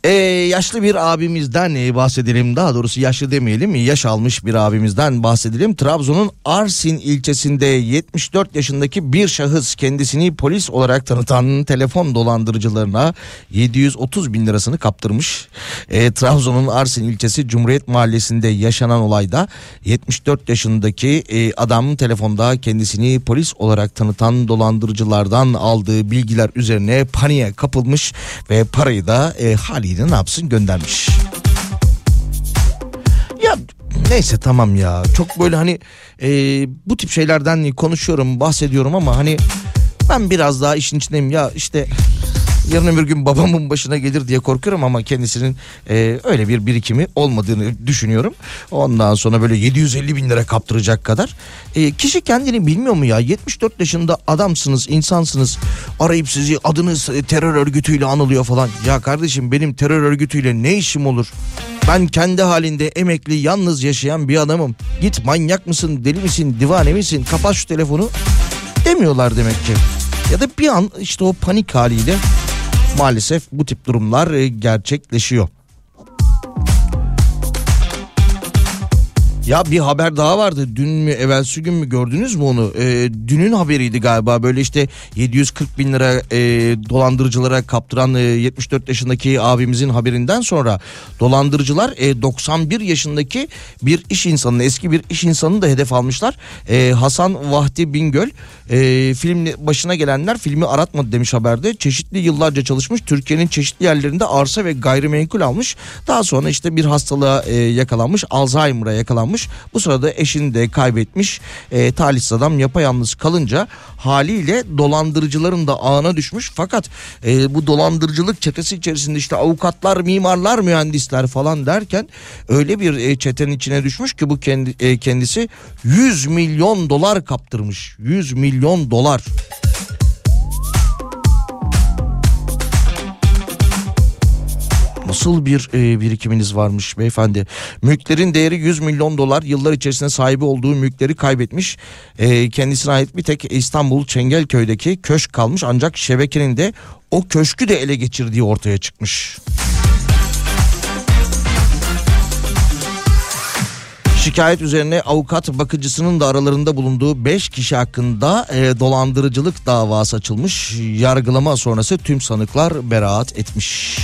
Ee, yaşlı bir abimizden e, bahsedelim. Daha doğrusu yaşlı demeyelim. Yaş almış bir abimizden bahsedelim. Trabzon'un Arsin ilçesinde 74 yaşındaki bir şahıs kendisini polis olarak tanıtan telefon dolandırıcılarına 730 bin lirasını kaptırmış. Ee, Trabzon'un Arsin ilçesi Cumhuriyet Mahallesi'nde yaşanan olayda 74 yaşındaki e, adam telefonda kendisini polis olarak tanıtan dolandırıcılardan aldığı bilgiler üzerine paniğe kapılmış ve parayı da e, haliyle ne yapsın? Göndermiş. Ya neyse tamam ya. Çok böyle hani e, bu tip şeylerden konuşuyorum bahsediyorum ama hani ben biraz daha işin içindeyim. Ya işte Yarın öbür gün babamın başına gelir diye korkuyorum ama kendisinin e, öyle bir birikimi olmadığını düşünüyorum. Ondan sonra böyle 750 bin lira kaptıracak kadar. E, kişi kendini bilmiyor mu ya? 74 yaşında adamsınız, insansınız. Arayıp sizi adınız e, terör örgütüyle anılıyor falan. Ya kardeşim benim terör örgütüyle ne işim olur? Ben kendi halinde emekli yalnız yaşayan bir adamım. Git manyak mısın, deli misin, divane misin? Kapat şu telefonu demiyorlar demek ki. Ya da bir an işte o panik haliyle maalesef bu tip durumlar e, gerçekleşiyor. Ya bir haber daha vardı. Dün mü evvelsi gün mü gördünüz mü onu? Ee, dünün haberiydi galiba. Böyle işte 740 bin lira e, dolandırıcılara kaptıran e, 74 yaşındaki abimizin haberinden sonra dolandırıcılar e, 91 yaşındaki bir iş insanını eski bir iş insanını da hedef almışlar. E, Hasan Vahdi Bingöl e, film başına gelenler filmi aratmadı demiş haberde. Çeşitli yıllarca çalışmış. Türkiye'nin çeşitli yerlerinde arsa ve gayrimenkul almış. Daha sonra işte bir hastalığa e, yakalanmış. Alzheimer'a yakalanmış. Bu sırada eşini de kaybetmiş. E, talihsiz adam yapayalnız kalınca haliyle dolandırıcıların da ağına düşmüş. Fakat e, bu dolandırıcılık çetesi içerisinde işte avukatlar, mimarlar, mühendisler falan derken öyle bir e, çetenin içine düşmüş ki bu kendi e, kendisi 100 milyon dolar kaptırmış. 100 milyon dolar. Nasıl bir e, birikiminiz varmış beyefendi? Mülklerin değeri 100 milyon dolar. Yıllar içerisinde sahibi olduğu mülkleri kaybetmiş. E, kendisine ait bir tek İstanbul Çengelköy'deki köşk kalmış. Ancak şebekenin de o köşkü de ele geçirdiği ortaya çıkmış. Şikayet üzerine avukat bakıcısının da aralarında bulunduğu 5 kişi hakkında e, dolandırıcılık davası açılmış. Yargılama sonrası tüm sanıklar beraat etmiş.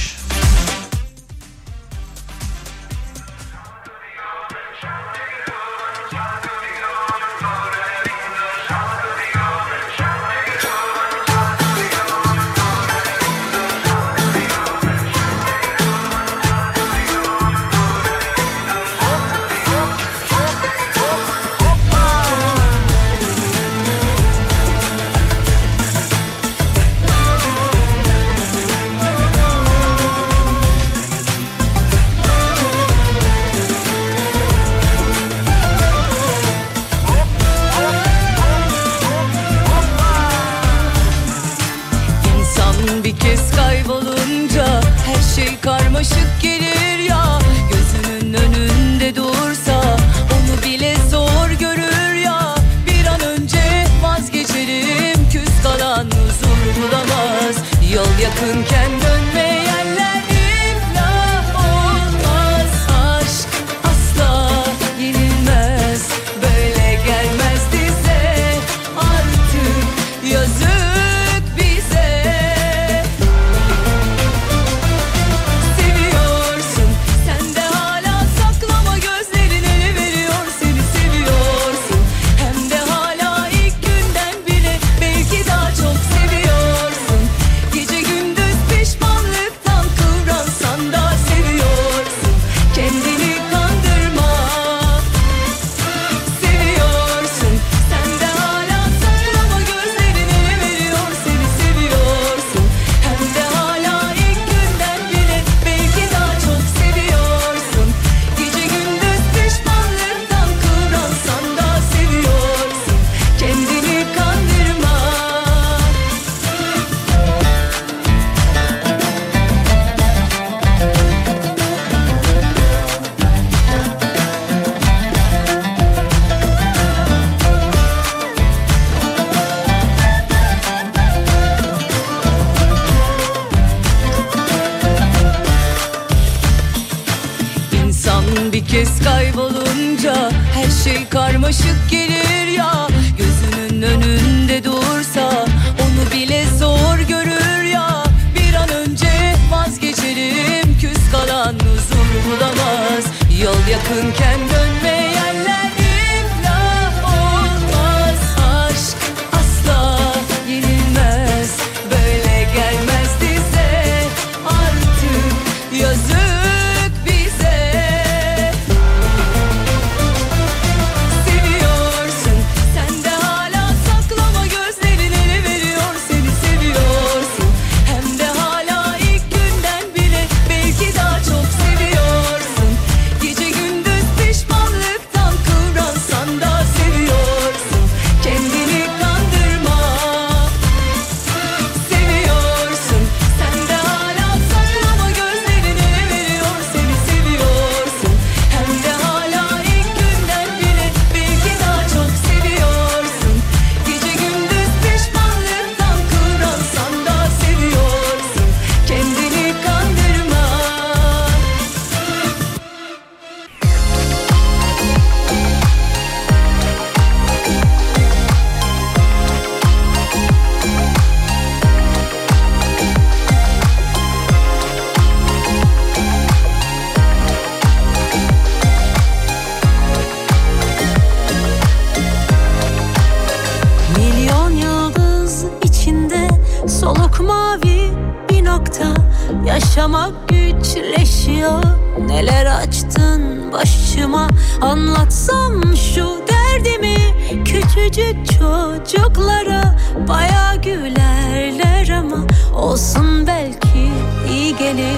Çocuklara Baya gülerler ama Olsun belki iyi gelir.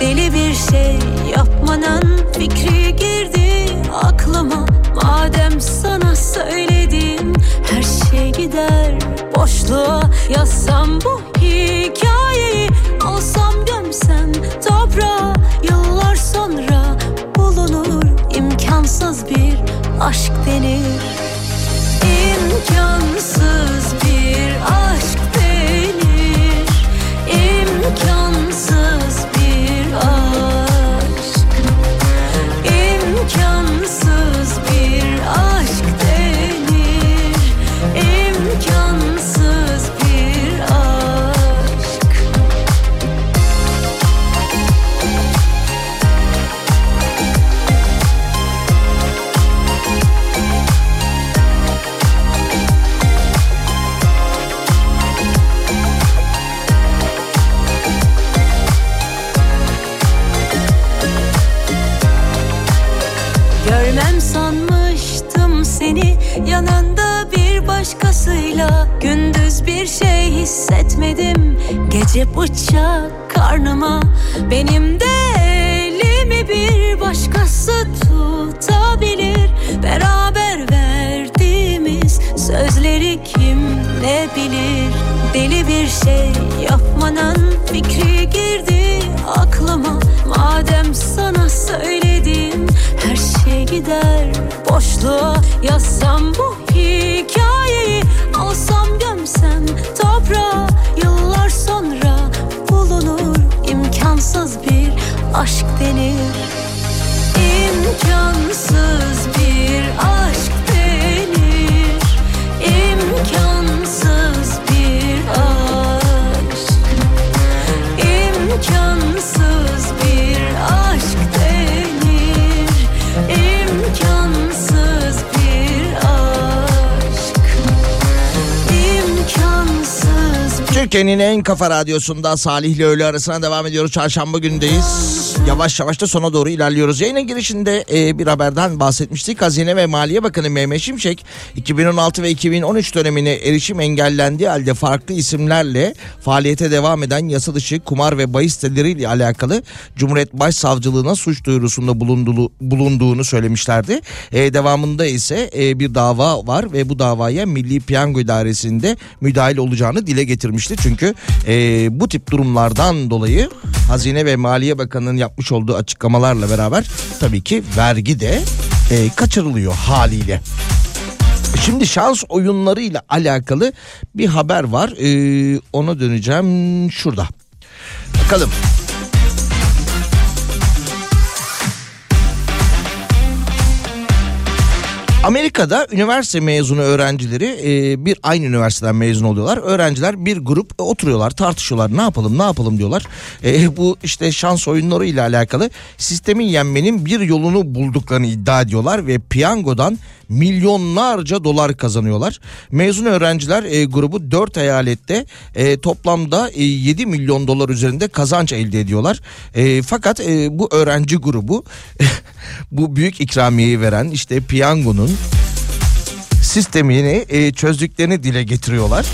Deli bir şey yapmanın fikri girdi aklıma. Madem sana söyledim her şey gider. Boşluğa Yazsam bu hikayeyi alsam gömsem toprağa. Yıllar sonra bulunur imkansız bir aşk denir İmkansız Gündüz bir şey hissetmedim. Gece bıçak karnıma Benim de elimi bir başkası tutabilir. Beraber verdiğimiz sözleri kim ne bilir? Deli bir şey yapmanın fikri girdi aklıma. Madem sana söyledim her şey gider boşluğa. Yazsam bu hikayeyi gömsem toprağa Yıllar sonra bulunur imkansız bir aşk denir. İmkansız bir aşk denir. İmkansız bir aşk. İmkansız Türkiye'nin en kafa radyosunda Salih ile öğle arasına devam ediyoruz. Çarşamba gündeyiz. Yavaş yavaş da sona doğru ilerliyoruz. Yayının girişinde e, bir haberden bahsetmiştik. Hazine ve Maliye Bakanı Mehmet Şimşek 2016 ve 2013 dönemine erişim engellendiği halde farklı isimlerle faaliyete devam eden yasa dışı kumar ve bahis siteleriyle alakalı Cumhuriyet Başsavcılığına suç duyurusunda bulunduğu, bulunduğunu söylemişlerdi. E, devamında ise e, bir dava var ve bu davaya Milli Piyango İdaresi'nde müdahil olacağını dile getirmişti. Çünkü e, bu tip durumlardan dolayı Hazine ve Maliye Bakanı'nın yapmış olduğu açıklamalarla beraber tabii ki vergi de e, kaçırılıyor haliyle. Şimdi şans oyunlarıyla alakalı bir haber var. Ee, ona döneceğim şurada. Bakalım. Amerika'da üniversite mezunu öğrencileri e, bir aynı üniversiteden mezun oluyorlar. Öğrenciler bir grup e, oturuyorlar tartışıyorlar ne yapalım ne yapalım diyorlar. E, bu işte şans oyunları ile alakalı sistemi yenmenin bir yolunu bulduklarını iddia ediyorlar ve piyangodan milyonlarca dolar kazanıyorlar. Mezun öğrenciler e, grubu 4 eyalette e, toplamda e, 7 milyon dolar üzerinde kazanç elde ediyorlar. E, fakat e, bu öğrenci grubu [LAUGHS] bu büyük ikramiyeyi veren işte piyangonun sistemini e, çözdüklerini dile getiriyorlar.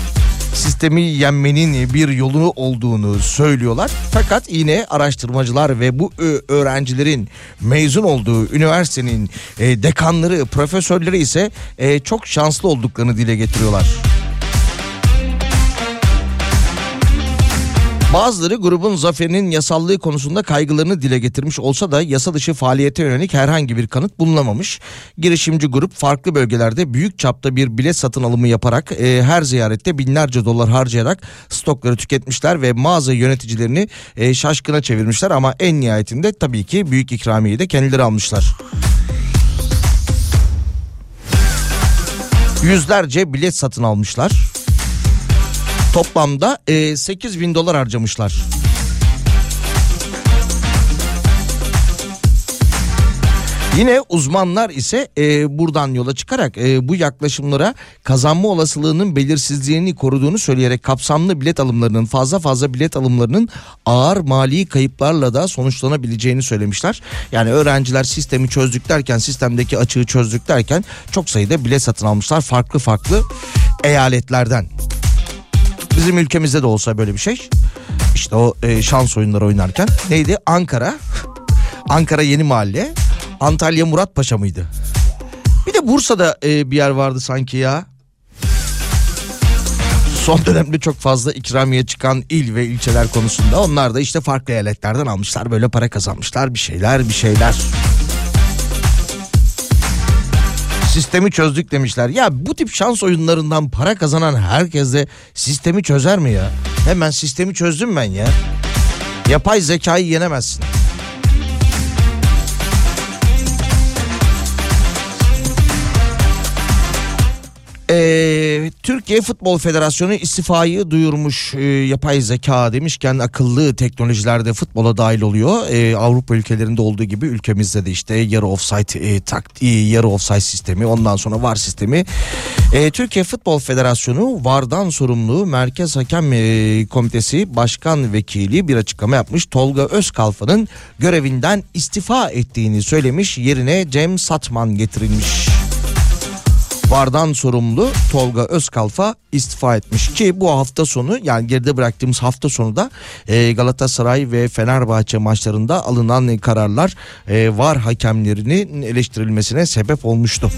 Sistemi yenmenin bir yolu olduğunu söylüyorlar. Fakat yine araştırmacılar ve bu öğrencilerin mezun olduğu üniversitenin e, dekanları, profesörleri ise e, çok şanslı olduklarını dile getiriyorlar. Bazıları grubun zaferinin yasallığı konusunda kaygılarını dile getirmiş olsa da yasa dışı faaliyete yönelik herhangi bir kanıt bulunamamış. Girişimci grup farklı bölgelerde büyük çapta bir bilet satın alımı yaparak e, her ziyarette binlerce dolar harcayarak stokları tüketmişler ve mağaza yöneticilerini e, şaşkına çevirmişler ama en nihayetinde tabii ki büyük ikramiyeyi de kendileri almışlar. Yüzlerce bilet satın almışlar. Toplamda e, 8 bin dolar harcamışlar. Yine uzmanlar ise e, buradan yola çıkarak e, bu yaklaşımlara kazanma olasılığının belirsizliğini koruduğunu söyleyerek kapsamlı bilet alımlarının fazla fazla bilet alımlarının ağır mali kayıplarla da sonuçlanabileceğini söylemişler. Yani öğrenciler sistemi çözdük derken sistemdeki açığı çözdük derken çok sayıda bilet satın almışlar farklı farklı eyaletlerden. Bizim ülkemizde de olsa böyle bir şey. İşte o e, şans oyunları oynarken neydi? Ankara. [LAUGHS] Ankara Yeni Mahalle. Antalya Muratpaşa mıydı? Bir de Bursa'da e, bir yer vardı sanki ya. Son dönemde çok fazla ikramiye çıkan il ve ilçeler konusunda onlar da işte farklı eyaletlerden almışlar böyle para kazanmışlar bir şeyler bir şeyler. Sistemi çözdük demişler. Ya bu tip şans oyunlarından para kazanan herkes de sistemi çözer mi ya? Hemen sistemi çözdüm ben ya. Yapay zekayı yenemezsin. Türkiye Futbol Federasyonu istifayı duyurmuş Ee, yapay zeka demişken akıllı teknolojilerde futbola dahil oluyor. Ee, Avrupa ülkelerinde olduğu gibi ülkemizde de işte yarı offside e, taktiği, yarı offside sistemi ondan sonra VAR sistemi. Ee, Türkiye Futbol Federasyonu VAR'dan sorumlu Merkez Hakem e, Komitesi Başkan Vekili bir açıklama yapmış. Tolga Özkalfa'nın görevinden istifa ettiğini söylemiş. Yerine Cem Satman getirilmiş. VAR'dan sorumlu Tolga Özkalfa istifa etmiş ki bu hafta sonu yani geride bıraktığımız hafta sonu da e, Galatasaray ve Fenerbahçe maçlarında alınan kararlar e, VAR hakemlerinin eleştirilmesine sebep olmuştu.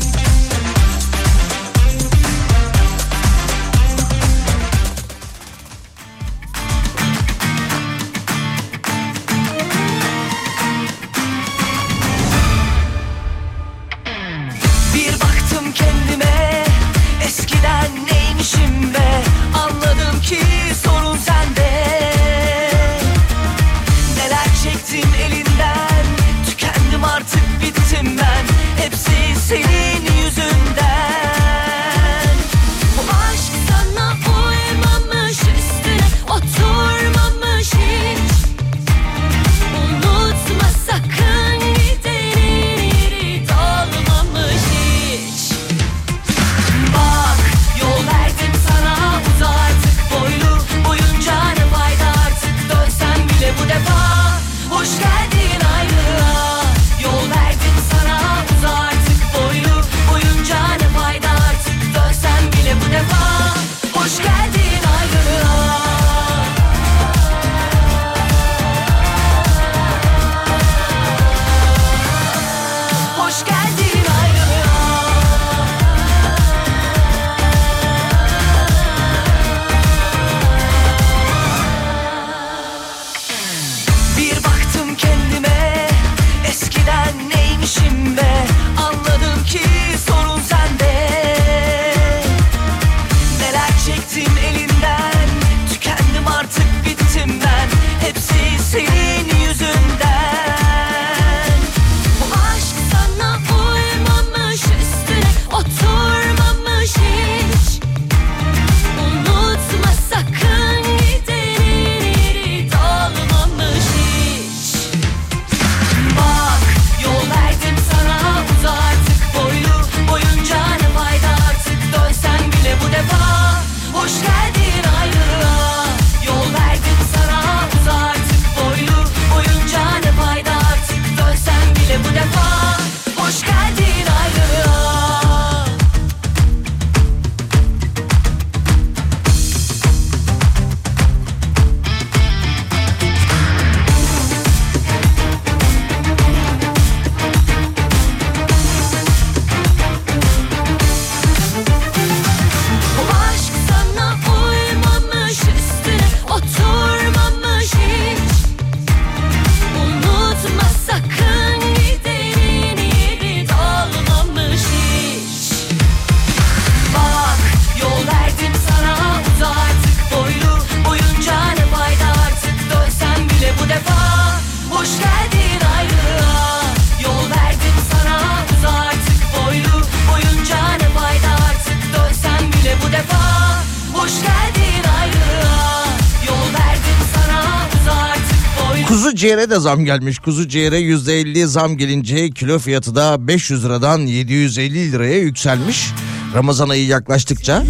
De zam gelmiş. Kuzu ciğere %50 zam gelince kilo fiyatı da 500 liradan 750 liraya yükselmiş. Ramazan ayı yaklaştıkça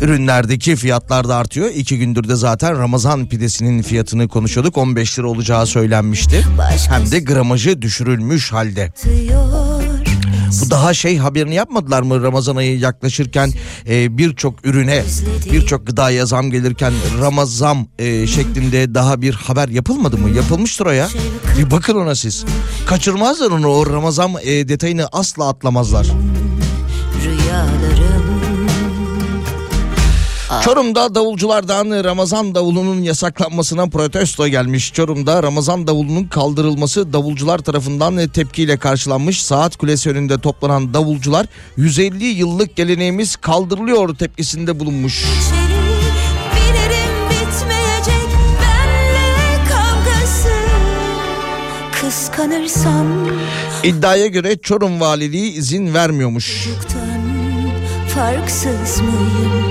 ürünlerdeki fiyatlar da artıyor. İki gündür de zaten Ramazan pidesinin fiyatını konuşuyorduk. 15 lira olacağı söylenmişti. Hem de gramajı düşürülmüş halde. Bu daha şey haberini yapmadılar mı Ramazan ayı yaklaşırken e, birçok ürüne birçok gıdaya zam gelirken Ramazan e, şeklinde daha bir haber yapılmadı mı? Yapılmıştır o ya. Bir bakın ona siz. Kaçırmazlar onu o Ramazan e, detayını asla atlamazlar. Rüyalarım Çorum'da davulculardan Ramazan davulunun yasaklanmasına protesto gelmiş. Çorum'da Ramazan davulunun kaldırılması davulcular tarafından tepkiyle karşılanmış. Saat Kulesi önünde toplanan davulcular 150 yıllık geleneğimiz kaldırılıyor tepkisinde bulunmuş. Kıskanırsam İddiaya göre Çorum Valiliği izin vermiyormuş. farksız mıyım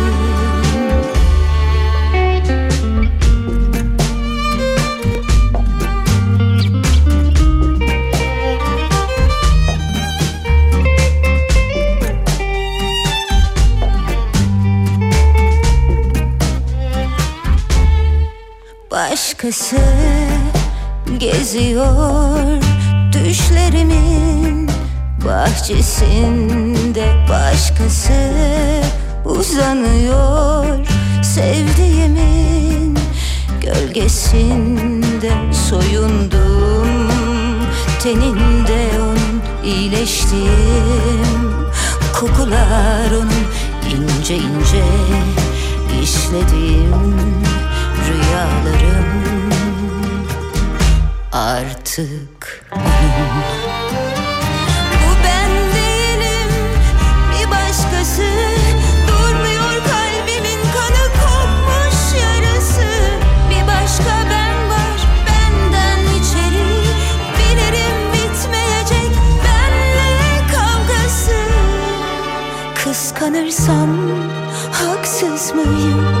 Başkası geziyor düşlerimin bahçesinde. Başkası uzanıyor sevdiğimin gölgesinde. Soyundum teninde onun iyileştim kokular onun ince ince işledim rüyalarım. Artık onun. Bu ben değilim bir başkası. Durmuyor kalbimin kanı kopmuş yarısı Bir başka ben var benden içeri. Bilirim bitmeyecek benle kavgası. Kıskanırsam haksız mıyım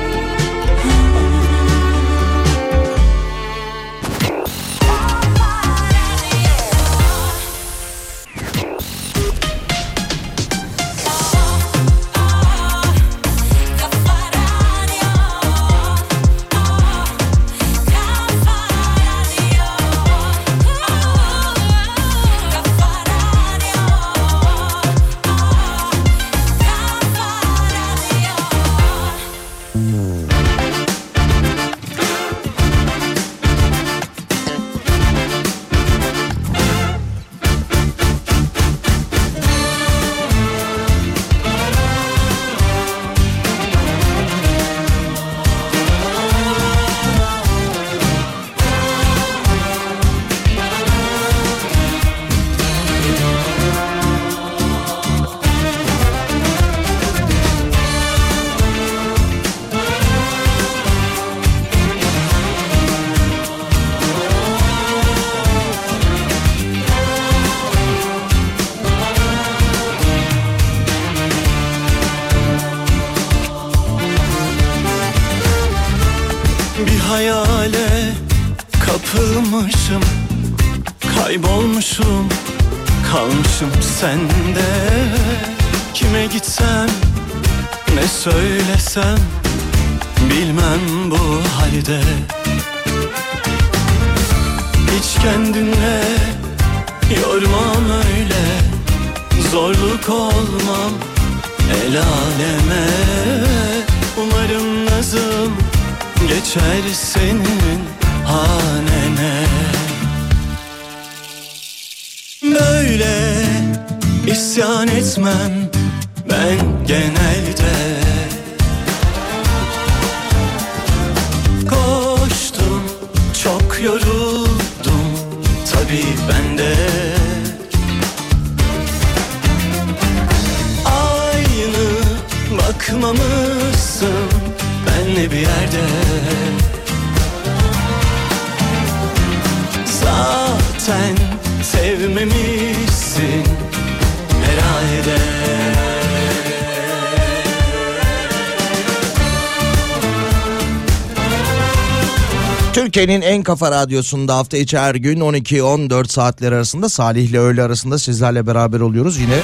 Türkiye'nin en kafa radyosunda hafta içi her gün 12-14 saatler arasında Salih ile öğle arasında sizlerle beraber oluyoruz. Yine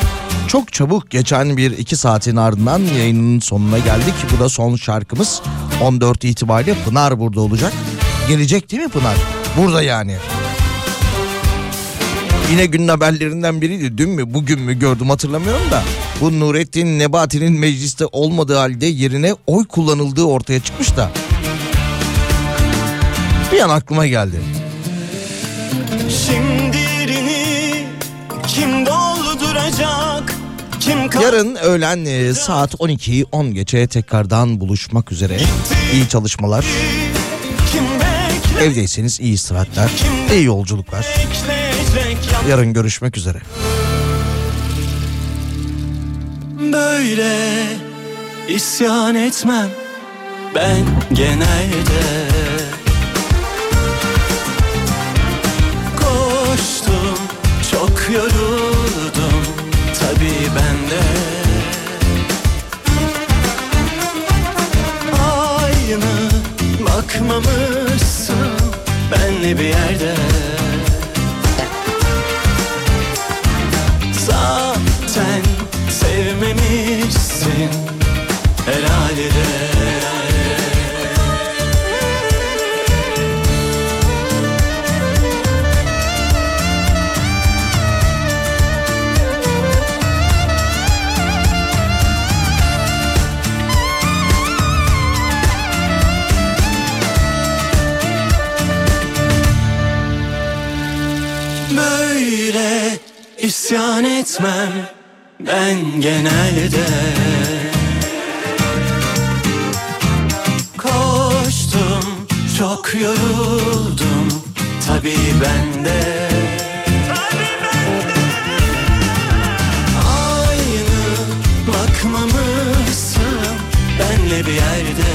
çok çabuk geçen bir iki saatin ardından yayının sonuna geldik. Bu da son şarkımız 14 itibariyle Pınar burada olacak. Gelecek değil mi Pınar? Burada yani. Yine günün haberlerinden biriydi. Dün mü bugün mü gördüm hatırlamıyorum da. Bu Nurettin Nebati'nin mecliste olmadığı halde yerine oy kullanıldığı ortaya çıkmış da. Bir an aklıma geldi. Kim dolduracak? Yarın öğlen e, saat 12'yi 10 geçe tekrardan buluşmak üzere. İyi çalışmalar. Evdeyseniz iyi istirahatler. iyi yolculuklar. Yarın görüşmek üzere. Böyle isyan etmem ben genelde yoruldum tabii ben de. Aynı bakmamışsın benle bir yerde isyan etmem ben genelde. Koştum çok yoruldum tabii ben de Aynı bakmamışsın benle bir yerde